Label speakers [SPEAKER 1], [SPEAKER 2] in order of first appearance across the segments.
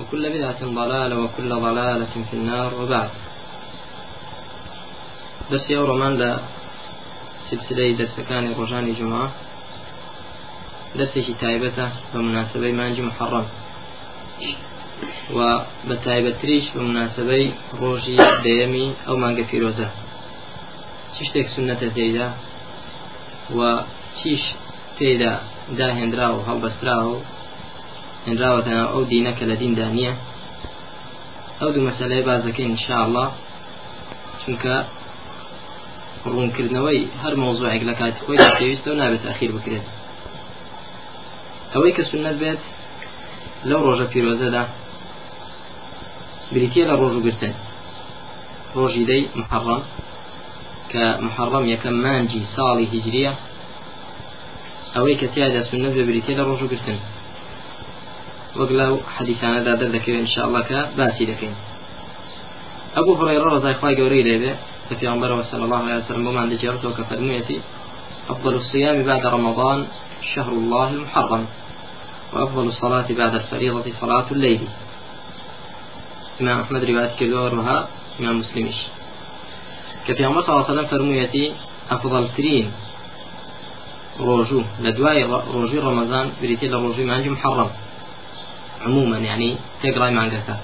[SPEAKER 1] وكل بدعة ضلالة وكل ضلالة في النار وبعد. دەست ئەو ڕۆمان لە سلسلەی دەستەکانی ڕۆژانی جمعە دەستێکی تایبەتە بە مناسبەی مانجی محەڕم و بە تایبەتریش بە مناسبەی ڕۆژی دەیەمی ئەو مانگە فیرۆزە چ شتێک سنەتە تێدا و چیش تێدا داهێنرا و هەڵبەسترا و هێنراوەتە ئەو دینەکە لە دیندا نییە ئەو دوو مەسلەی بازەکەی انشاءله چونکە ڕوونکردنەوەی هەر مۆزوعێک لە کاتی خۆی پێویستە و نابێت ئەخیر بکرێت. ئەوەی کە سنت بێت لەو ڕۆژە پیرۆزەدا بریتە لە ڕۆژ و گرتن. ڕۆژی دەی محەڕەم کە محەڕەم یەکەم مانجی ساڵی هیجریە. ئەوەی کە تیادا سنت و گرتن. وەک لەو حەدیثانەدا دەردەکەوێت انشاءله کە باسی دەکەین هڕێڕە ڕزای خی گەورەی لێبێ في عمر صلى الله عليه وسلم وما عند جارته كفرميتي أفضل الصيام بعد رمضان شهر الله المحرم وأفضل الصلاة بعد الفريضة صلاة الليل. إمام أحمد رواية كدورها إمام مسلمش كفي عمر صلى الله عليه وسلم فرميتي أفضل ترين روجو لدواي روجي رمضان بريتي لروجي مانجي محرم. عموما يعني تقرأ مانجاتا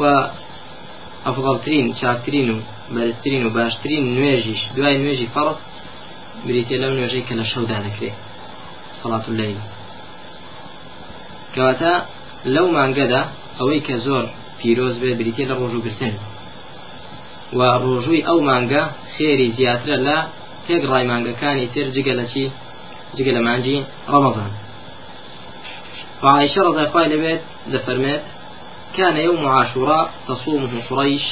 [SPEAKER 1] وأفضل ترين شاكرين بەرزترین و باشترین نوێژیش دوای نوێژی فەڕ بریتێ لەم نوێژەی کە لە شەودا دەکرێت سەڵات لەی کەواتە لەو مانگەدا ئەوەی کە زۆر پیرۆز بێ بریتێ لە ڕۆژوگرتن. و ڕۆژووی ئەو مانگە خێری زیاترە لە تێک ڕای مانگەکانی تر جگە لە چی؟ جگە لە مانجی ڕەمەزان وعائشة رضي الله عنها لبيت دفرمت كان يوم عاشوراء تصومه قريش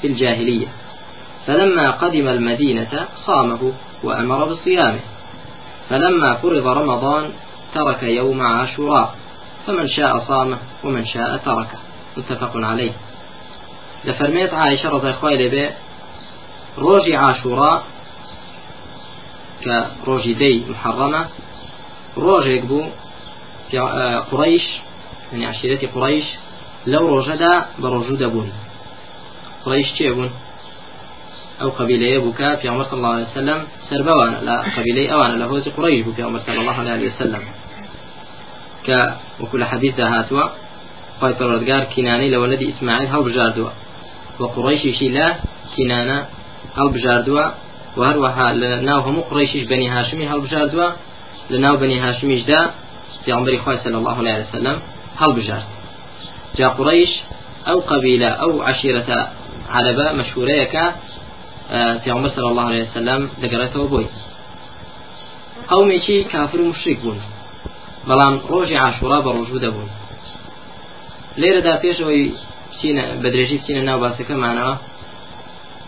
[SPEAKER 1] في الجاهلية فلما قدم المدينة صامه وأمر بصيامه فلما فرض رمضان ترك يوم عاشوراء فمن شاء صامه ومن شاء تركه. متفق عليه. لفرميت عائشة رضي الله عنها روجي عاشوراء كروجي دي محرمة روجي يقبو قريش يعني عشيرة قريش لو رجدا برجود بون. قريش چێبوون ئەو قبیلەیە بوو کە پیامبر صلى الله عليه وسلم لە قبیلەی ئەوانە لە هۆزی قڕیش بوو پیامبر صلى الله عليه وسلم. کە وەکو لە حەدیثدا هاتووە خی پەروەردگار کینانی لە وەلەدی ئیسماعیل هەڵبژاردووە و قڕیشیشی لە کینانە هەڵبژاردووە و هەروەها لە ناو هەموو قڕیشیش بەنی هاشمی هەڵبژاردووە لە ناو بەنی هاشمیشدا پیامبری خواه صلی الله علیه وسلم هەڵبژارد جا قریش او قبيلة او عشيرة عربة مشهورة يكا في عمر صلى الله عليه وسلم ذكرته وبوي قومي شي كافر مشرك بون بلان روج عاشورا بروجود بون ليرة دا فيش وي بسينا بدرجي بسينا ناو باسكا معنا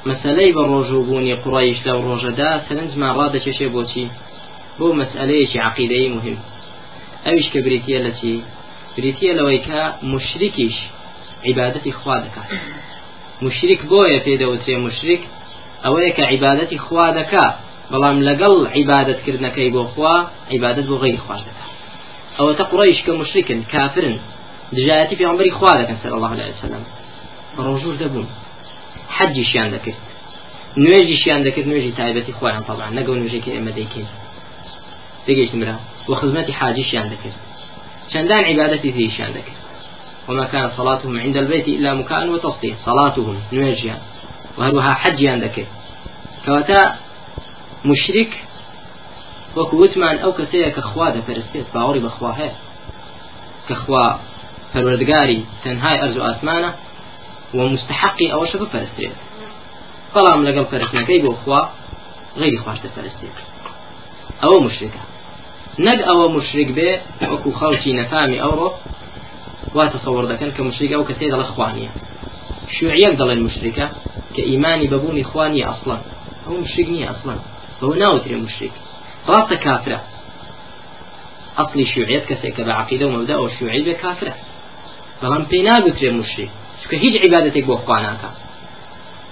[SPEAKER 1] مسألة بروجو بوني قريش لو روجدا سلنز ما رادة شي بوتي بو مسألة عقيدة مهم. ئەویش کە بریتە لە چی؟ بریتە لەوەی کە مشریکیش عیبادەتی خوا دەکات. مشرک بۆیە پێدەوترێ مشرک ئەوەیە کە عیبادەتی خوا دەکا بەڵام لەگەڵ عیبادەتکردنەکەی بۆ خوا عیبادەت بۆ غیری خوش دەکات ئەوە تا قڕیش کە مشرکن کافرن دژایەتی پێغمبەری خوا دەکەن سەر الله عليه وسلم. ڕۆژوش دەبوون. حەجیشیان دەکرد. نوێژیشیان دەکرد نوێژی تایبەتی خۆیان طبعا نەگەڵ نوێژێکی ئێمە دەیکەین. دەگەیشت مرا و خزمەتی حاجیشیان دەکرد چەندان عیبادەتی تریشیان دەکرد وما كان صلاتهم عند البيت إلا مكاء وتصديق صلاتهم نواجيا وهروها حجيان ذكر. كواتا مشرك وەکو وتمان ئەو کەسەیە کە خوا دەپەرستێت باوەڕی بەخوا هەیە کە خوا پەروەردگاری تەنهای ئەرز و ئاسمانە و مستحقی ئەوەشە بپەرستێت بەڵام لەگەڵ پەرستنەکەی بۆ خوا غیری خوش دەپەرستێت ئەوە مشرکە نەک ئەوە مشرک بێ وەکو خەڵکی نەفامی ئەوڕۆ وا تصور دەکەن کە مشریک ئەو کەسێ دەڵە خوانیە. شوعيك دڵێن مشركة كإيماني ببوني إخواني أصلا هو مشرك نییە أصلا هو ناوتري مشرك ڕاستە كافرة أصلي شوعيت کەسێک کە بە عقیدە و مەبدا ئەو شوعی بێ کافرە. بەڵام پێی ناگوترێ مشرک. چکە هیچ عیبادەتێک بۆ خواناکە.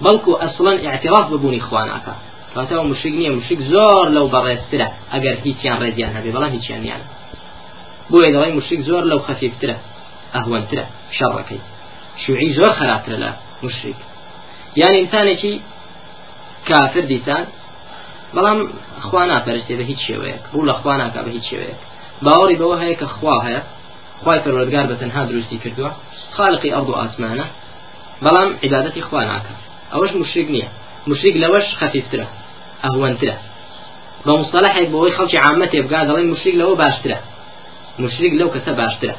[SPEAKER 1] بەڵکو ئەسڵەن اعتراف ببوونی خواناکە. کاتەوە مشرک نییە مشرک زۆر لەو بەڕێزترە ئەگەر هیچیان ڕێزیان هەبێ بەڵام هیچیان نیان بۆیە دەڵی مشرک زۆر لەو خەفیفترە ئەهوەنترە شەڕەکەی. شوعی زۆر خراپترە لە مشرک. یان ئینسانێکی کافر دیسان بەڵام خوا ناپەرستێ بە هیچ شێوەیەک ڕوو لە خوا ناکا بە هیچ شێوەیەک. باوەڕی بەوە هەیە کە خوا هەیە خوای پەروەردگار بە تەنها دروستی کردووە خالقی ئەرض و ئاسمانە بەڵام عیبادەتی خوا ناکە ئەوەش مشرک نییە. مشرک لەوەش خەفیفترە. ئەهوەنترە بە مصطلحێک بەوەی خەڵکی عامەتێ بگا دەڵێن مشرک لەوە باشترە. مشرک لەو کەسە باشترە.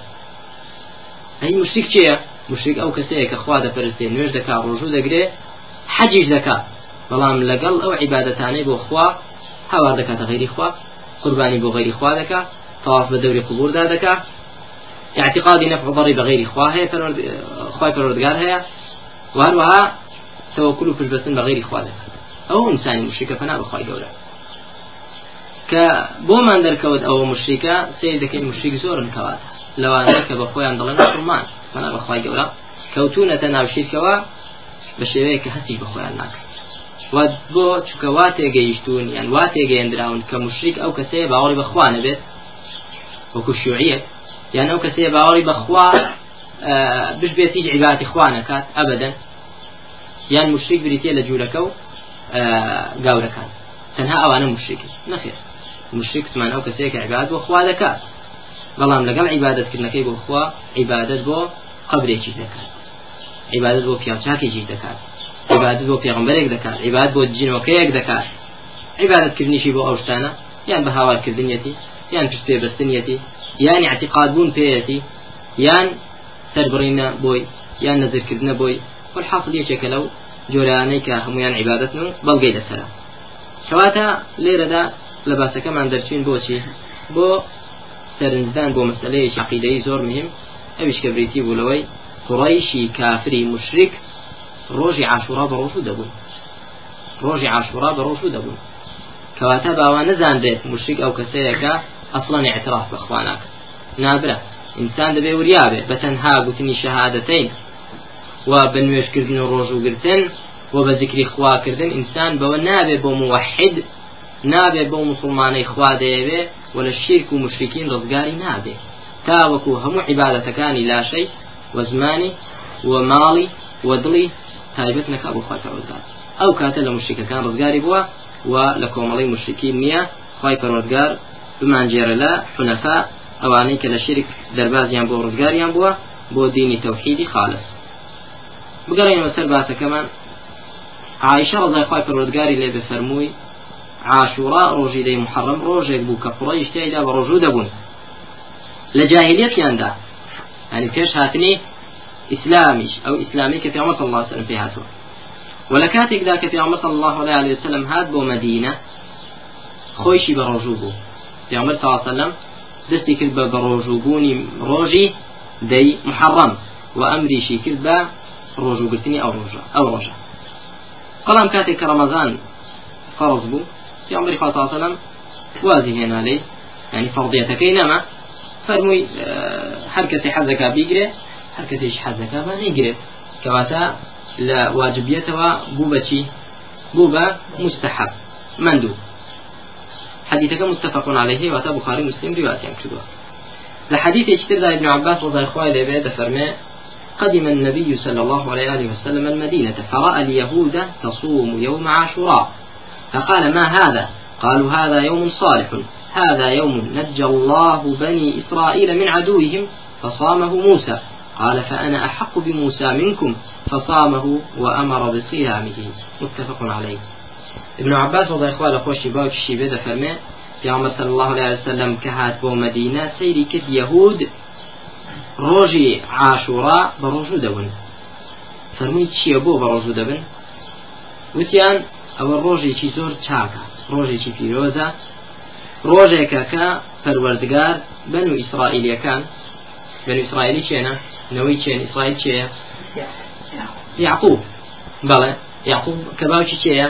[SPEAKER 1] ئەی مشرک چییە؟ مشرک ئەو کەسەیە کە خوا دەپەرستێ نوێژ دەکا ڕۆژوو دەگرێ حەجیش دەکات بەڵام لەگەڵ ئەو عیباەتانەی بۆ خوا هاوا دەکاتە غیری خوا قوربانی بۆ غیری خوا دەکا تەواف بە دەوری قبوردا دەکا. اعتقادی نفع ضري بغير خواه هي خواه پروردگار هي وهروها توكل بشبسن بغير خواه ئەو ئینسانی مشرکە پەنا بخوای گەورە. کە بۆمان دەرکەوت ئەوە مشریکە سیر دەکەین مشریک زۆرن کەوات لەوانەیە کە بە خۆیان دەڵێن مسلمان پەنا بخوای گەورە. کەوتونەتە ناوشیرکەوە بە شێوەیە کە هەستی بە خۆیان ناکەن. بۆ چکە وا تێگەیشتون یان وا تێگەێنراون کە مشریک ئەو کەسەیە باوەڕی بەخواانە بێت وەکو شوعیت یان ئەو کەسەیە باوەڕی بەخوا بشبێت هیچ عیباتی خوانەکات ئەبدەن. یان مشریک بریتە لە جوورەکە و گاورەکان. تەنها ئەوانە مشریکی نەخێر مشریک سمان ئەو کەسەیە کە عیباد بۆ خوا دەکات بەڵام لەگەڵ عیبادەتکردنەکەی بۆ خوا عیبادت بۆ قبرێکی دەکات. عیبادت بۆ پیاچاکێکی دەکات. عیبادت بۆ پێغمبەرێک دەکات. عیباد بۆ جینۆکەیەک دەکات. عیبادتکردنیشی بۆ ئەو شتانە یان بە هاوارکردنیەتی یان پشت پێبستنیەتی یان اعتقاد بوون پێەتی یان سەربڕینە بۆی یان نەزرکردنە بۆی. والحاصل یەکێکە لەو جۆرانەی کە هەمویان عیبادەتن و بەڵگەی لەسرە کەواتە لێرەدا لە باسەکەمان دەرچین بۆچی؟ بۆ سەرنجدان بۆ مەسلەیەکی عقیدەی زۆر مهم ئەویش کە بریتی بوولەوەی قڕیشی کافری مشرک ڕۆژی عاشورا بە ڕۆژوو دەبوون ڕۆژی عاشورا بە ڕۆژوو دەبوون کەواتە باوان نەزانبێت مشرک ئەو کەسەیەەکە ئەسڵان اعتراف بەخواناک نابرا ئینسان دەبێ وریابێ بە تەنها گوتنی شەهادەتەین و بە نوێشکردن و ڕۆژوگرتن و بە ذکری خواکردن ئینسان بەوە نابێ بۆ موحد نابێ بۆ مسلمانەی خوا دەیەوێ و لە شیرک و مشرکین ڕزگاری نابێ. تاوەکو هەموو عیباەتەکانی لاشەی و زمانی و ماڵی و دڵی تایبەت نەکا بۆ خوا پەروەردگار ئەو کاتە لە مشرکەکان ڕزگاری بووە و لە کۆمەڵی مشرکین نییە خی پەروەردگار بمانجێرە لە حونەفا ئەوانەی کە لە شرک دەربازیان بۆ ڕزگاریان بووە بۆ دینی تەوحیدی خالص. بگەڕێنەوە سەر باسەکەمان عیشە ڕزای خی پەروەردگاری لێ بفەرمووی عاشورا ڕۆژی دەی محەڕم ڕۆژێک بوو کە قڕی شتێکدا بە ڕۆژوو دەبوون لە جاهلیەتیاندا ینی پێش هاتنی ئیسلامیش ئەو ئیسلامی کە پیامە الله وسلم پێ هاتووە ولا کاتێکدا کە پیامە الله عليه وسلم هات بۆ مدینە خۆشی بە ڕۆژوو بوو پیامبر صلی الله علیه وسلم دەستی کرد بە ڕۆژووبوونی ڕۆژی دەی محەڕەم و ئەمریشی کرد بە ڕۆژوگرتنی ئەو ڕۆژە ئەو ڕۆژە بەڵام کاتێک کە ڕەمەزان فەرز بوو پیامبری خوا صلی الله علیه وسلم ینی فەرضیەتەکەی نەما فەرمووی هەر کەسی حەزەکە بیگرێ هەر کەسێک حەزەکە بە نەیگرێت کەواتە لە واجبیەتەوە بوو بەچی بوو بە مستحب. مندوب حديثك متفق عليه واتا بخاري مسلم رواية كدوا لحديث اشترى ابن عباس رضي الله عنه فرمى قدم النبي صلى الله عليه وسلم المدينة فرأى اليهود تصوم يوم عاشوراء فقال ما هذا؟ قالوا هذا يوم صالح هذا يوم نجى الله بني إسرائيل من عدوهم فصامه موسى. قال فأنا أحق بموسى منكم. فصامه وأمر بصيامه متفق عليه. ابن عباس رضي الله عنه خۆی و باوکیشی بێ دەفەرمێ پێغەمبەر صلى الله عليه وسلم کە هات بۆ مەدینە سەیری کرد یەهود ڕۆژی عاشورا بە ڕۆژوو دەبن. فەرمووی چییە بۆ بە ڕۆژوو دەبن؟ وتیان ئەوە ڕۆژێکی زۆر چاکە ڕۆژێکی پیرۆزە. ڕۆژێکە کە پەروەردگار بن و ئیسرائیلەکان بن ئیسرائیلی چێنە؟ نەوەی چێن؟ ئیسرائیل چێە یعقوب. بەڵێ یعقوب کە باوکی چێە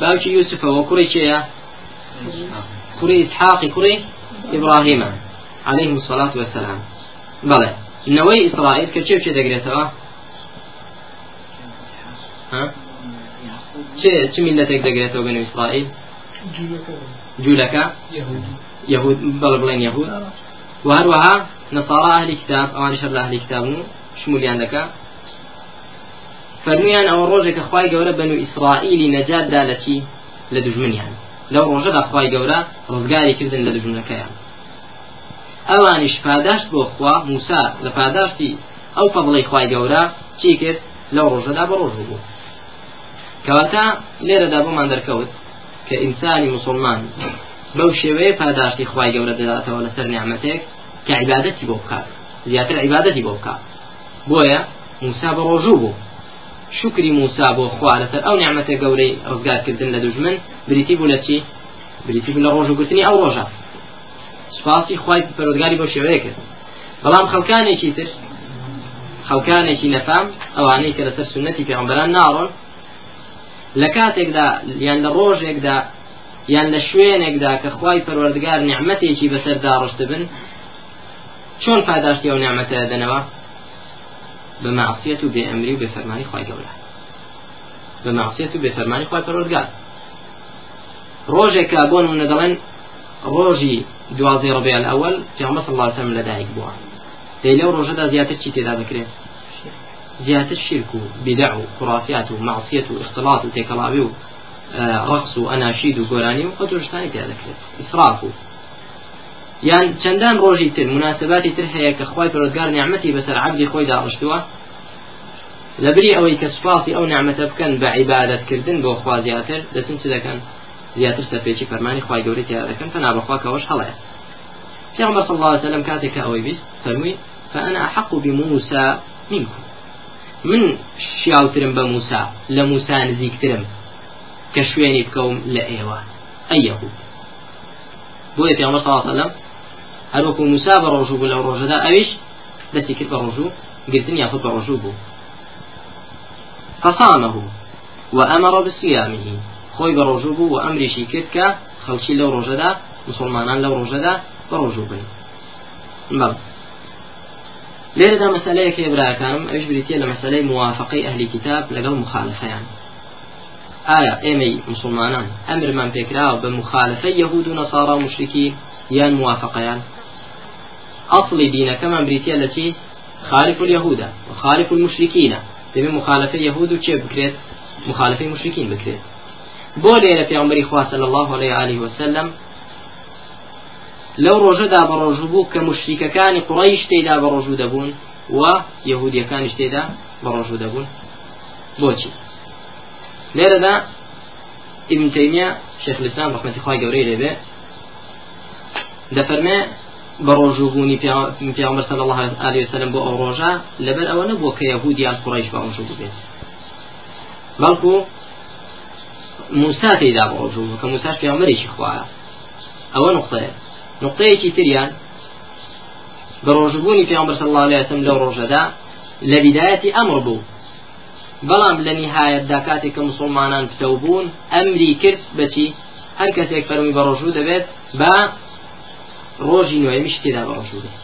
[SPEAKER 1] باوکی یوسفەوە کوڕی چێە کوڕی ئسحاقی کوڕی ئیبراهیمە. عليهم الصلاة والسلام. بلى نوي إسرائيل كتشيف چه دقريتها ها؟ چه چه ملتك دقريتها بنو إسرائيل جولك يهود بل بلين يهود وهروها نصارى أهل كتاب أو شر أهل كتاب شموليان لك فرميان أو روجك أخواي جورا بنو إسرائيل نجات دالتي لدجمنيان لو روجد أخواي جورا رزقاري كردن لدجمنكيان ئەوانیش پاداشت بۆ خوا موسا لە پاداشتی ئەو فەضڵی خوای گەورە چی کرد؟ لەو ڕۆژەدا بە ڕۆژ بوو. کەواتە لێرەدا بۆمان دەرکەوت کە ئینسانی مسلمان بەو شێوەیە پاداشتی خوای گەورە دەداتەوە لەسەر نیعممەتێک کە عیبادەتی بۆ بکات زیاتر عیبادەتی بۆ بکات. بۆیە موسا بە ڕۆژوو بوو. شکری موسا بۆ خوا لەسەر ئەو نیعممەتە گەورەی ڕزگارکردن لە دوژمن بریتی بوو لە چی؟ بریتی بوو لە ڕۆژوگرتنی ئەو ڕۆژە. سپاسی خی پەرۆگاری بۆ شێوەیە کرد. بەڵام خەڵکانێکی تر خەڵکانێکی نەفام ئەوانەی کە لەسەر سنەتی پێغمبەران ناڕۆن لە کاتێکدا یان لە ڕۆژێکدا یان لە شوێنێکدا کە خی پەروەردگار نیعممەتێکی بەسەردا ڕشت بن چۆن پاداشتی ئەو نیعممەتە دەنەوە؟ بە معسیەت و بێئەمری و بێفەرمانی خی گەورە. بە معسیەت و بێفەرمانی خی پەروەردگار ڕۆژێکە بۆن و نەدەڵێن ڕۆژی دوازێ ڕبێ ئەوەل عليه وسلم لەدایک بووە. دەی لەو ڕۆژەدا زیاتر چی تێدا بکرێت زیاتر شرك و بدع و خرافات و معصية و اختلاط و تێکەڵاوی و ڕقص و ئەناشید و گۆرانی و خۆتۆشتانی تێدا دەکرێت. ئیسراف و. یان چەندان ڕۆژی تر مناسباتی تر هەیە کە خی پرۆزگار نیعممەتی بەسەر عبدی خۆی داڕشتووە؟ لەبری ئەوەی کە سپاسی ئەو نعممەتە بکەن بە عیبادەتکردن بۆ خوا زیاتر دەچن چ دەکەن؟ زیاتر سەرپێکی فەرمانی خی گەوری تیا دەکەن کە نابخواکەوەش هەڵەیە. پیامبر صلى الله عليه وسلم کاتێک ئەوەی بیست فەرمووی فأنا أحق بموسى منكم. من شیاوترم بە موسا لە موسا نزیکترم کە شوێنی بکەوم لە ئێوە. ئەیەهود بۆیە عليه وسلم هەروەکو موسا بە ڕۆژوو بوو لەو ڕۆژەدا ئەویش دەستی کرد بە ڕۆژوو گرتن یاخود بە ڕۆژوو بوو. فصامه وأمر بصيامه. خۆی بە ڕۆژوو بوو و ئەمریشی کرد کە خەڵکی لەو ڕۆژەدا مسلمانان لەو ڕۆژەدا بە ڕۆژوو بن. لێرەدا مەسلەیەکی براکانم ئەوش بریتە لە مەسلەی موافقی ئەهلی کتاب لەگەڵ مخالفەیان. ئایا ئێمەی مسلمانان ئەمرمان پێکراوە بە مخالفەی یەهود و نەسارا مشرکی یان موافقیان ئەصلی دینەکەمان بریتە لە چی؟ خالف اليهود وخالف المشركين دەبێ مخالفة يهود و چێ بکرێت؟ مخالفەی بکرێت. بۆ لێرە پیامبەری خوا صلی الله علیه علیه وسلم لەو ڕۆژەدا بە ڕۆژوو بوو کە مشریکەکانی قڕیش تێدا بە ڕۆژوو دەبوون و یەهودیەکانیش تێدا بە ڕۆژوو دەبوون. بۆچی؟ لێرەدا ابن تەیمیا شێخ لسان ڕحمەتی خوای گەورەی لێبێ دەفەرمێ بە ڕۆژووبوونی پیامبەر صلی الله علیه وسلم بۆ ئەو ڕۆژە لەبەر ئەوە نەبوو کە یەهودیان قڕیش بە ڕۆژوو بێت. بەڵکو بلكو موسى تيدا بروجوب كموسى پیامبري شخوايا أو نقطة نقطەیەکی تریان بە ڕۆژبوونی پێمبەر الله وسلم لەو ڕۆژەدا لە بدایەتی ئەمر بوو. بەڵام لە نهایەتدا کاتێک کە مسلمانان پتە بوون ئەمری کرد بەچی هەر کەسێک فەرمی بە ڕۆژوو دەبێت بە ڕۆژی نوێمیش تێدا بە ڕۆژوو دێت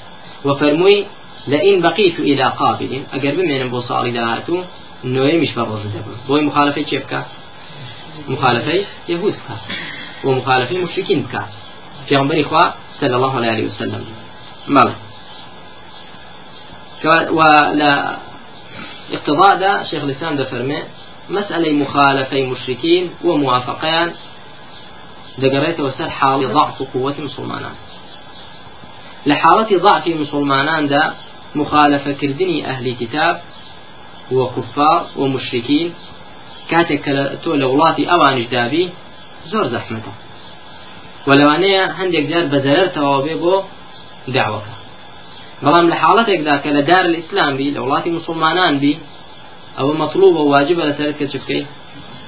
[SPEAKER 1] وفەرمووی لئین بقيت إلى قابل أجر بمن بو صالي دهاتو نوێ مش بە ڕۆژ دەبن بۆی مخالفەی چێ بکات مخالفەی یهود بکات و مخالفەی مشرکین بکات پێغمبەری خوا صلى الله عليه وسلم. مالا. ولا اقتضاء ده شيخ الإسلام ده فرمي مسألة مخالفة مشركين وموافقين دقريت وسر حال ضعف قوة مسلمانان. لحالة ضعف مسلمانان ده مخالفة كردني أهل كتاب وكفار ومشركين كاتك تو لولاتي أوانش دابي زور هەندێک جار بەزەرەر تەواوبێ بۆ داوەکە. بەڵام لە حاڵەتێکدا کە لە دار الئیسلام بی لە وڵاتی مسلمانان بی ئەوە مەطلوب و واجبە لەسەر کە چ بکەیت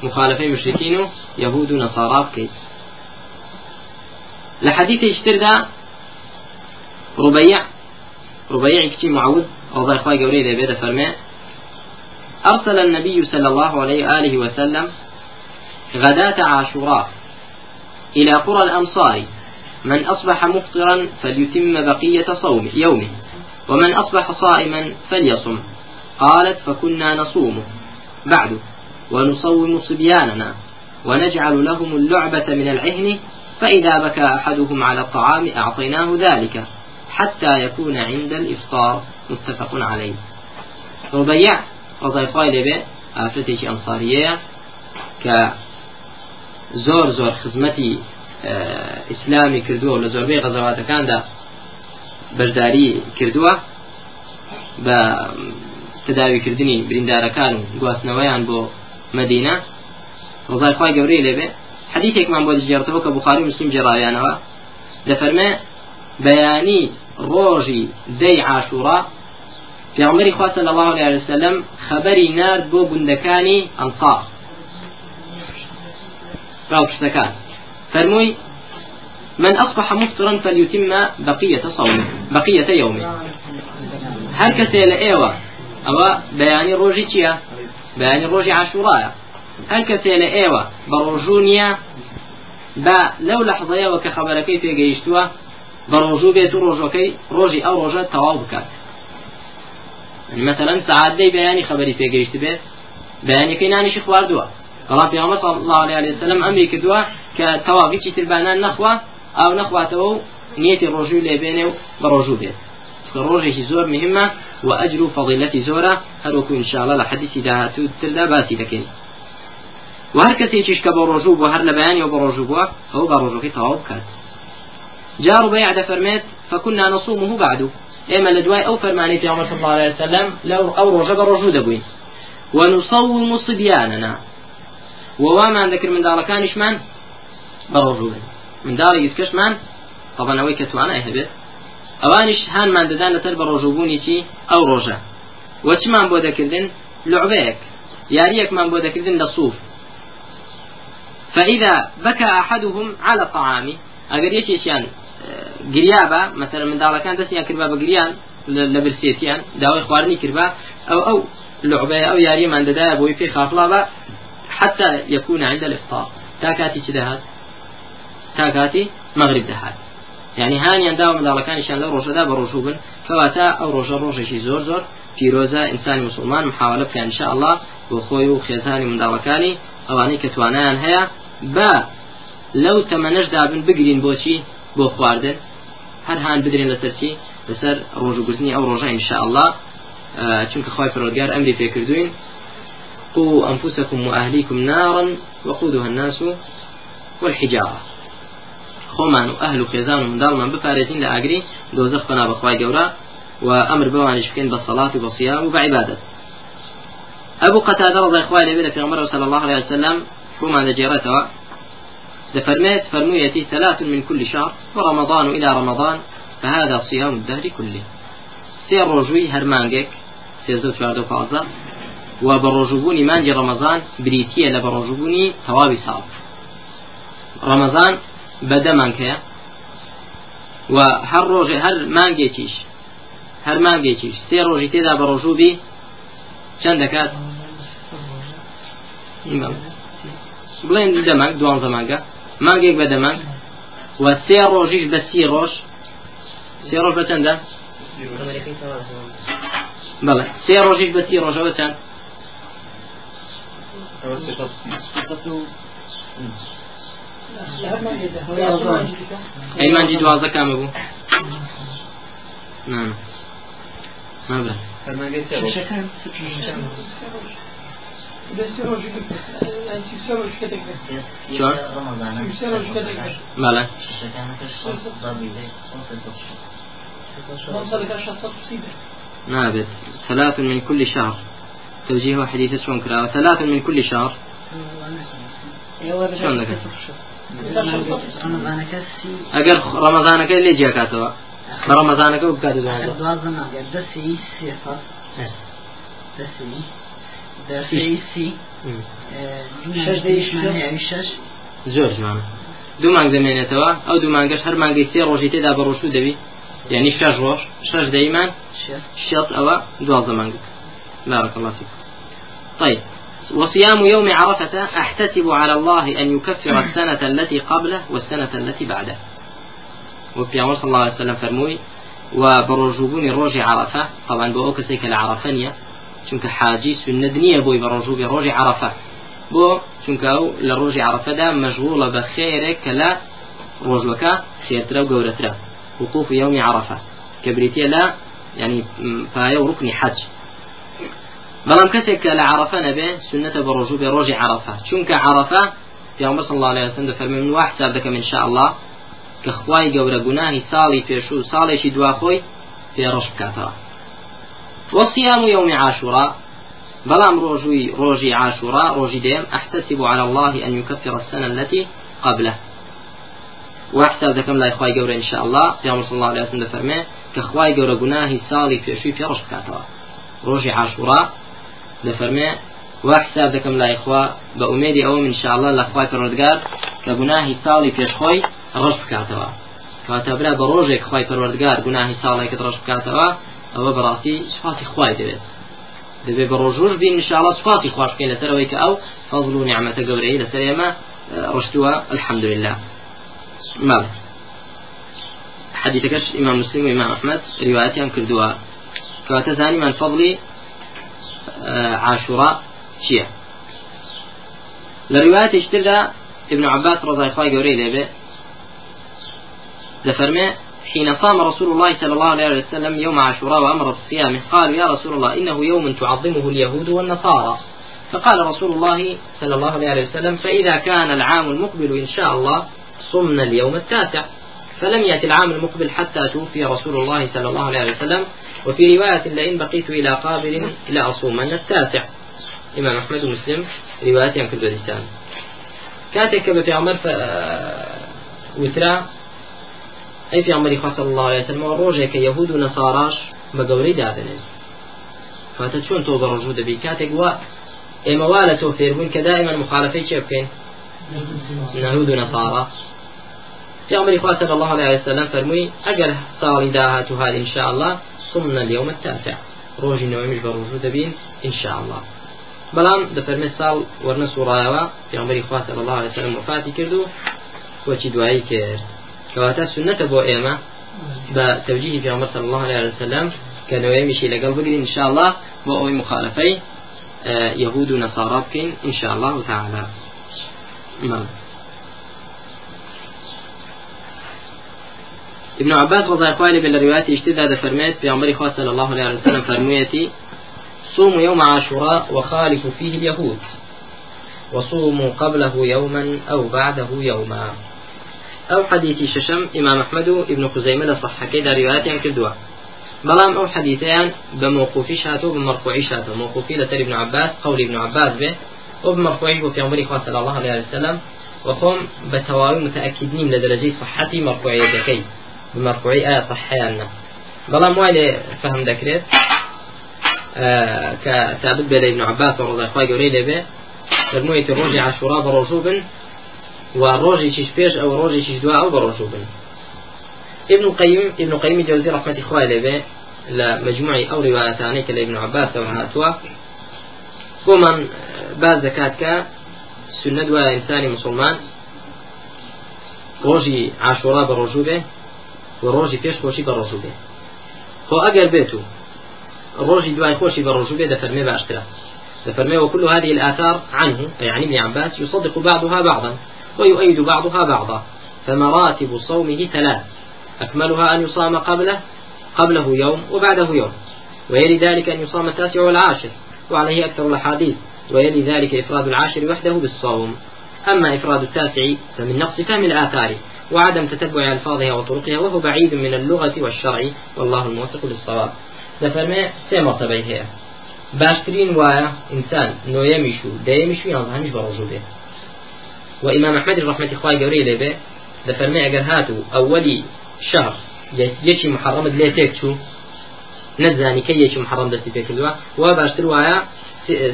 [SPEAKER 1] مخالفەی مشرکین و یهود و نەسارا بکەیت. لە حەدیثی شتردا ربيع ربيع كتي معود الله إخوة قولي لي بيدا فرمي أرسل النبي صلى الله عليه وآله وسلم غداة عاشوراء إلى قرى الأمصار من أصبح مفطرا فليتم بقية صوم يومه ومن أصبح صائما فليصم. قالت فكنا نصوم بعد ونصوم صبياننا ونجعل لهم اللعبة من العهن فإذا بكى أحدهم على الطعام أعطيناه ذلك حتى يكون عند الإفطار. متفق عليه. ربيع ڕزایخوای لێبێ ئافرەتێکی ئەمساریەیە کە زۆر زۆر خزمەتی ئیسلامی کردووە لە زۆربەی غەزەواتەکاندا بەشداری کردووە بە تداویکردنی بریندارەکان و گواستنەوەیان بۆ مدینە ڕزایخوای گەورەی لێبێ حديثێکمان بۆ دەجێڕتەوە کە بخاری مسلم جێڕاویانەوە دەفەرمێ بەیانی ڕۆژی دەی عاشوڕا پیامبری خوا صلی الله علیه وسلم خبری نارد بۆ گوندەکانی ئەنصار راوپشتەکان. فەرمووی من أصبح مفطرا فليتم بقية صومه بقية يومه. هر کەسێ لە ئێوە ئەوە بەیانی ڕۆژی چییە؟ بەیانی ڕۆژی عاشوڕایە. هەر کەسێ لە ئێوە بە ڕۆژوو نییە بە لەو لەحظەیەوە کە خەبەرەکەی پێگەیشتووە بە ڕۆژوو بێت و ڕۆژەکەی ڕۆژی ئەو ڕۆژە تەواو بکات. مثلا سعادەی بەیانی خبری پێگەیشت بێت بەیانەکەی نانیشی خواردووە. بەڵام پێغەمبەر صلی الله عليه وسلم ئەمری کردووە کە تەواوی تربانان نەخوا ئەو نەخواتەوە و نیەتی ڕۆژوو لێ بێنێ و بە ڕۆژوو بێت. ڕۆژێکی زۆر مهمە و ئەجر و فەضیلەتی زۆرە هەروەکو انشاءڵە لە حەدیثی داهاتوو تردا باسی دەکەین. و هەر کەسێکیش کە بە ڕۆژوو بۆ هەر لە بەیانی و بە ڕۆژوو بووە ئەو بە ڕۆژەکەی تەواو بکات. جار بيع دەفەرمێت فكنا نصومه بعد. ئێمە لە دوای ئەو فەرمانی پیامبر صلی الله عليه وسلم لەو ئەو ڕۆژە بە دەبووین ونصوم صبياننا. ووامان ذكر من داركانشمان بروجو من؟ دار يسكشمان طبعا أوي كتوانا هبت اوانش هان من ددان لتر بروجوبوني تي أو روجا وچمان بو دكردن لعبيك. ياريك من بو دكردن لصوف فإذا بكى أحدهم على الطعام أجر يشيشان گریا بە مەسەر منداڵەکان دەستیان کردبا بە گریان لە برسێتیان داوای خواردنی کردبا ئەو ئەو لعبەیە ئەو یاریمان دەدایە بۆی پێی خافڵا بە حتى يكون عند الإفطار. تاكاتي كده تاكاتي مغرب دهات يعني هاني عندها مدار كان شان لو رشدا بروشوبن فواتا او رشا رشا شي زور زور فيروزا انسان مسلمان محاولة كان ان شاء الله وخوي وخيزاني من داركاني اواني كتوانان هيا با لو تمنش دابن بقرين بوشي بۆ خواردن هەر هاان بدرێن لەسەرچی لەسەر ڕۆژوگرتنی ئەو ڕۆژە انشاء الله چونکە خی فرۆگار ئەمری پێکردوین قوا أنفسكم وأهليكم نارا وقودها الناس والحجارة. خۆمان و ئەهل و خێزان و منداڵمان بپارێزین لە ئاگری دۆزەخ بنا بەخوای گەورە و ئەمر بەوانش بکەین بە سەڵات و بەسیام و بەعیبادت أبو قتادة رضي الله عنه في عمر صلى الله عليه وسلم فما نجيرته دفرميت فرميتي ثلاث من كل شهر ورمضان إلى رمضان فهذا صيام الدهر كله. سير رجوي هرمانجك سيزدو چواردە و پازە و بە ڕۆژبوونی مانجی ڕەمەزان بریتە لە بە ڕۆژبوونی تەواوی ساڵ ڕەمەزان بەدەمانکەیە و هەر ڕۆژێ هەر مانگێکیش هەر مانگێکیش سێ ڕۆژی تێدا بە ڕۆژوبی چەند دەکات بڵێن دەمانگ دوان زەمانگە مانگێک بە دەمانگ و سێ ڕۆژیش بە سی ڕۆژ سێ ڕۆژ بە چەندە بەڵێ سێ ڕۆژیش بە سی ڕۆژەوە چەند ئەیمانجی دوازە کامە بوو نابێ بەڵێ نابت ثلاث من كل شهر. توجيه حديث شلون كرا ثلاث من كل شهر. شلون لك اگر رمضانك اللي جا كاتوا رمضانك وبكاتوا دوازن دسي صفر دسي. شش زۆر جوانە دوو مانگ دەمێنێتەوە ئەو دوو مانگەش هەر مانگەی سێ ڕۆژی تێدا بە ڕۆژوو دەبی یعنی شش ڕۆژ شش دەیمان شێت ئەوە دوازە مانگ بارك الله فيك طيب وصيام يوم عرفة أحتسب على الله أن يكفر السنة التي قبله والسنة التي بعده وفي عمر صلى الله عليه وسلم فرموي وبرجوبوني روجي عرفة طبعا چونك حاجي سنة دنيا بوي بروجوبي روجي عرفة. بو چونك أو لروجي عرفة دا مشغولة بخيرك لا روجوكا خيرترا وقورترا وقوف يوم عرفة. كبريتيا لا يعني فهي ركن حج. کە لە عرفە نەبێ سنەتە بە ڕۆژوو بێ ڕۆژی عرفە چونکە عرفە پیامبر صلی الله عليه وسلم دەفەرمێ من وا حساب دەکەم ان شاء الله کە خوای گەورە گوناهی ساڵی پێشوو ساڵێکی دواخۆی پێڕۆژ بکاتەوە. وصيام يوم عاشوراء. بلام روجي روجي عاشوراء روجي ديم. أحتسب على الله أن يكفر السنة التي قبله. واحتاج كم لا إخوة جورة إن شاء الله. يا رسول الله عليه وسلم فرمي كإخوة جورة جناهي سالي في شوي في رش كاتوا. روجي عاشوراء دفرمي واحتاج كم لا إخوة. بأميدي أو إن شاء الله لإخوة كردقار كجناهي سالي في شوي رش كاتوا. كاتبرا بروجك إخوة كردقار جناهي سالي كترش كاتوا. ئەوە بەڕاستی سفاتی خوای دەوێت. دەبێت بە ڕۆژۆش بین انشاءله سفاتی خوش بکەین لەسەرەوەی کە ئەو فەزل و نیعممەتە گەورەی لەسەر ئێمە ڕشتووە الحمدلله. ماڵ. حديثكش إمام مسلم وإمام أحمد رواياتهم كردوها كواتا زاني من فضلي عاشوراء چییە؟ لە ڕواەتی شتردا ابن عباس رضي الله عنه لێبێ دفرمي حين صام رسول الله صلى الله عليه وسلم يوم عاشوراء وأمر بالصيام قالوا يا رسول الله إنه يوم تعظمه اليهود والنصارى. فقال رسول الله صلى الله عليه وسلم فإذا كان العام المقبل إن شاء الله صمنا اليوم التاسع. فلم يأتي العام المقبل حتى توفي رسول الله صلى الله عليه وسلم. وفي رواية لئن بقيت إلى قابل لأصومن التاسع. إمام أحمد ومسلم رواية يمكن الإنسان كاتك في عمر ف وترا أي في عمر صلى الله عليه وسلم وروجك يهود ونصاراش بقوري دابنين فاتشون تو برجو دبي كاتك و إما والا توفير بون كدائما مخالفي شبكين يهود ونصارى. في عمر صلى الله عليه وسلم فرمي أجل صار داهات هذه إن شاء الله صمنا اليوم التاسع. روجي نومش بروجو دبين إن شاء الله. بەڵام دەفەرمێ ساڵ وەرنە سوڕایەوە پێمبەری خوا صلی الله عليه وسلم وفاتی کرد و وەچی دوایی کەواتە سنەتە بۆ ئێمە بە تەوجیهی پێمبەر صلی الله عليه وسلم کە نوێمیشی لەگەڵ بگرین إن شاء الله بۆ ئەوەی مخالفەی يهود بكين إن شاء الله تعالى. نعم. ابن عباس رضي الله عنه بالروايات اشتدى فرميت في عمر صلى الله عليه وسلم فرميتي صوموا يوم عاشوراء وخالفوا فيه اليهود وصوموا قبله يوما أو بعده يوما. أو حديث ششم إمام أحمد ابن خزيمة صح كذا روايات كردوا. بلام أو حديثان بموقوفي شاتو بمرفوعي شاتو. موقوفي لتر ابن عباس قول ابن عباس به وبمرفوعي في عمر صلى الله عليه وسلم. وهم بتواوي متأكدين لدرجة صحتي مرفوعيتكي بمرفوعي آية صحيانا بەڵام وای لێ فهم دەکرێت کە ثابت بێ لە ابن عباس ڕۆزای گەورەی لێبێ فەرموویەتی ڕۆژی عاشورا بە ڕۆژوو بن و ڕۆژی چیش پێش ئەو ڕۆژی چیش دوا ئەو بە ڕۆژوو بن ابن قيم ابن قيم جوزي رحمة إخوة لبي لمجموع أو روايتاني كلا ابن عباس وهاتوا ومن بعد زكاة كا سنة ولا إنسان مسلمان. ڕۆژی عاشورا بە ڕۆژوو بێ و ڕۆژی پێش خۆشی بە ڕۆژوو بێ خۆ ئەگەر بێت و ڕۆژی دوای خۆشی بە وكل هذه الآثار عنه يعني ابن عباس يصدق بعضها بعضا. ويؤيد بعضها بعضا. فمراتب صومه ثلاث. أكملها أن يصام قبله قبله يوم وبعده يوم. ويلي ذلك أن يصام التاسع والعاشر وعليه أكثر الأحاديث. ويلي ذلك إفراد العاشر وحده بالصوم. أما إفراد التاسع فمن نقص فهم الآثار وعدم تتبع ألفاظها وطرقها وهو بعيد من اللغة والشرع. والله الموفق للصواب. دفرمي سي مرتبة هي. باشترين وايا إنسان نو يمشو دا يمشو ينظهنش برزو به وإمام أحمد رحمة إخوة قوري لي به دفرمي أقر هاتو أولي شهر يشي محرم لي تيكتشو نزاني كي يشي محرم دستي بيكردوا وباشتر وايا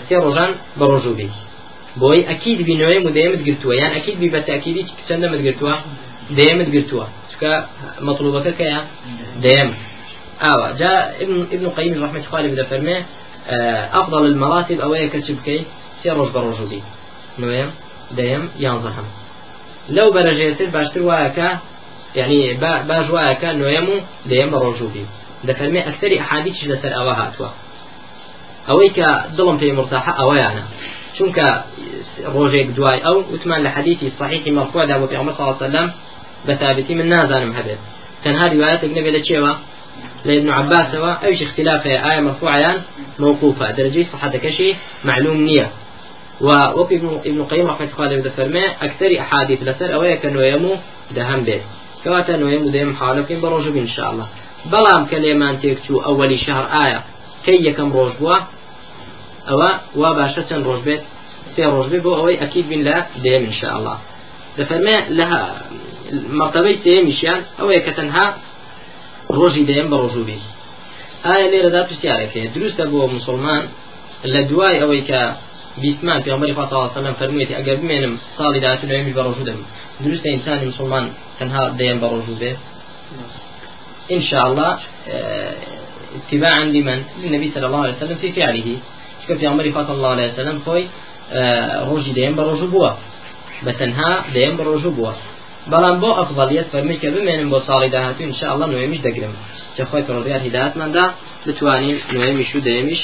[SPEAKER 1] سي رجان برزو به بۆی ئەکیید بینەوەی و دەیەمت گرتووە یان ئەکیید بی بە تاکیدی چەندەمت گرتووە دەیەمت گرتووە چکە مطلوبەکە کەیە دەیەم ئاوە جا ابن ابن قیم رحمة خالي بدە فەرمێ أفضل المراتب أوية كتبكي سيروج بروجودي نويم؟ دەیەم یانزەهم لەو بەرەژێتر باشتر وایەکە یعنی باش وایەکە نوێم و دەیەم بە ڕۆژوبی دەفەرمێ ئەکتەری حادیش لەسەر ئەوە هاتووە. ئەوەی کە دڵم پێی مرتاحە ئەوەیانە. چونکە ڕۆژێک دوای ئەو وتمان لە حەدیثی صحیحی مەرفوعدا بۆ پێغەمبەر صلی الله عليه وسلم بەتابەتی من نازانم هەبێت. تەنها روایەتێک نەبێت لە چێوە؟ لە ابن عباسەوە. ئەوش اختلافەیە. ئایا مەرفوعیان موقوفە؟ دەرجەی صحەتەکەشی معلوم نییە. ووەک ابن قیم ڕحمەتی خوا لێ دەفەرمێ ئەکثەری ئەحادیث لەسەر ئەوەیە کە نوێم و دەهەم بێت. کەواتە نوێم و دێم حالەکەین بە ڕۆژە بین شاءله بەڵام کە لێمان تێکچوو ئەوەلی شەهر ئایا کەی یەکەم ڕۆژ بووە؟ ئەوە وا باشە چەند ڕۆژ بێت؟ سێ ڕۆژ بێ بۆ ئەوەی ئەکیید بین لە دێم انشاءله دەفەرمێ لە مەرتەبەی سێمیشیان ئەوەیە کە تەنها ڕۆژی دێم بە ڕۆژوو بین. ئایا لێرەدا پرسیارێکێ دروستە بۆ مسلمان لە دوای ئەوەی کە بیسمان پێمەری فاسەلم فەرموویەتی ئەگەر بمێنم ساڵی داهاتوو نوێمی بە ڕۆژوو دەم دروستە ئینسانی مسلمان تەنها دەیەم بە ڕۆژوو بێ إن شاء الله اتباعا لمن؟ للنبي صلى الله عليه وسلم في فعله. شكرا في عمر صلى الله عليه وسلم خوي روجي ديم بروجو بوا بتنها ديم بروجو بوا بەڵام بۆ ئەفضلیت فەرمی کە بمێنم بۆ ساڵی داهاتوو انشاءله نوێمیش دەگرم کە خۆی پڕۆدیار هداەتماندا بتوانین نوێمیش و دەیەمیش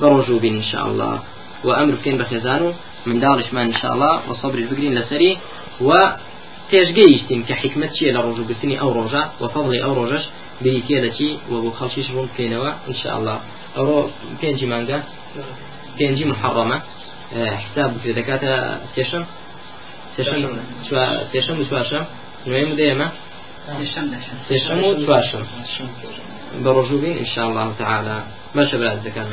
[SPEAKER 1] بە ڕۆژوو بین انشاءله و ئەمر بکەین بە خێزان و منداڵشمان انشاءله و سەبری بگرین لەسەری و پێشگەیشتین کە حکمت چیە لە ڕۆژوگرتنی ئەو ڕۆژە و فەڵی ئەو ڕۆژەش بریتە دەچی و بۆ خەڵکیش ڕوون بکەینەوە انشاءله ئەوڕۆ پێنجی مانگە پێنجی محڕەمە حساب بکرێت دەکاتە سێشم سێشەم و چوارشەم نوێم دێمە سێشەم و چوارشەم بە ڕۆژوبین ئینشاء الله تعالى. باشە برات دەکەن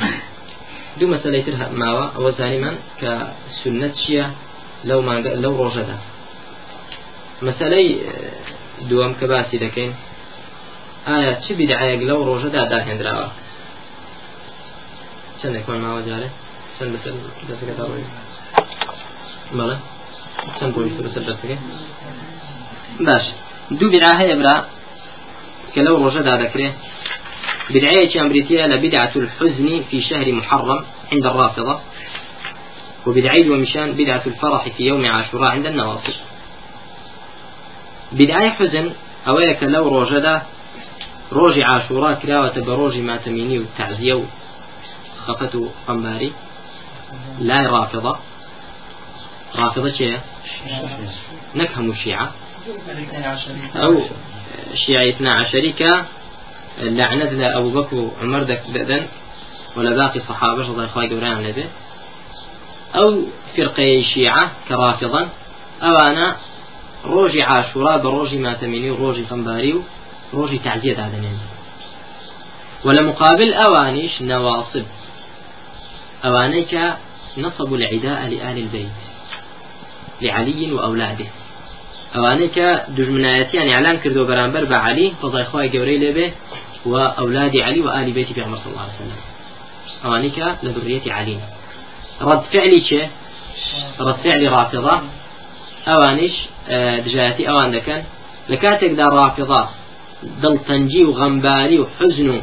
[SPEAKER 1] دوو مەسلەی تر ماوە ئەوە زانیمان کە سنت چییە لەو لەو ڕۆژەدا مەسلەی دووەم کە باسی دەکەین ئایا چی بیدعەیەک لەو ڕۆژەدا داهێنراوە چەندێکمان ماوە جارێ چەند بەسەر دەسەکەتا ڕۆی بەڵێ چەند بۆی سەر دەستەکەی باش دوو بدعا هەیە برا کە لەو ڕۆژەدا دەکرێت بدعية أمريكية لبدعة الحزن في شهر محرم عند الرافضة وبدعي ومشان بدعة الفرح في يوم عاشوراء عند النواصر بدعي حزن أويك لو روجدا روج عاشوراء كراوة بروج ما تميني والتعزية خفته قنباري لا رافضة. رافضة شيء؟ نفهم الشيعة. أو شيعة عشري لعنة لأبو بكر وعمر دك ولا باقي صحابة رضي الله عنهم النبي أو فرقة شيعة كرافضا أو أنا روجي عاشوراء بروجي ما تميني وروجي خنباري وروجي تعزية هذا ولا مقابل أوانيش نواصب. أوانيك نصبوا العداء لآل البيت لعلي وأولاده. أوانيك دجمنايتي يعني إعلان كردو برانبر بعلي فضاي خواي قوري لبه وأولاد علي وآل بيت عمر صلى الله عليه وسلم. أوانيك لذرية علي. رد فعلي شيء رد فعلي رافضة. أوانيش آه، دجاتي أوان دكن. لكاتك دار رافضة دل تنجي وغنباري وحزن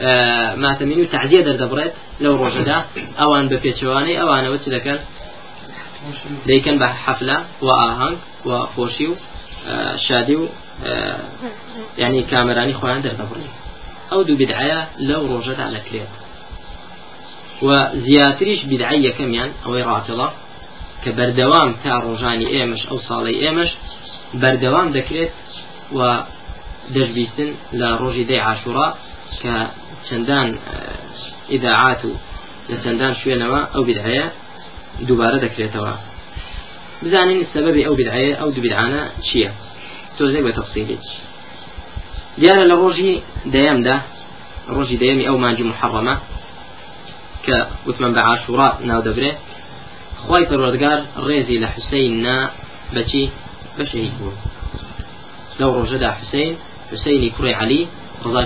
[SPEAKER 1] آه، ما تميني تعزية در دبرت لو رجدا أوان بفيتشواني أوان وش دكن؟ دەیکەن بە حەفلە و ئاهنگ و خۆشی و و ئەو دوو بدعایە لەو ڕۆژەدا لەکرێت و زیاتریش بدعی یەکەمیان ئەوەی ڕاتڵە کە بەردەوام تا ڕۆژانی ئێمەش ئەو ساڵی ئێمەش بەردەوام دەکرێت و لە ڕۆژی دەی عاشورا. کە چەندان ئیداعات و لە چەندان شوێنەوە ئەو بدعەیە دووبارە دەکرێتەوە بزانین سببی ئەو بدعەیە ئەو دوو بدعانە چییە تۆزێک بە تەفسیلی دیارە لە ڕۆژی دەیەمدا ڕۆژی دەیەمی ئەو مانجی محەڕەمە کە وتمان بە عاشورا ناو دەبرێ خی پەروەردگار لە حوسین نا بەچی بەشەهید بوو لەو ڕۆژەدا حوسین حوسینی کوڕی علی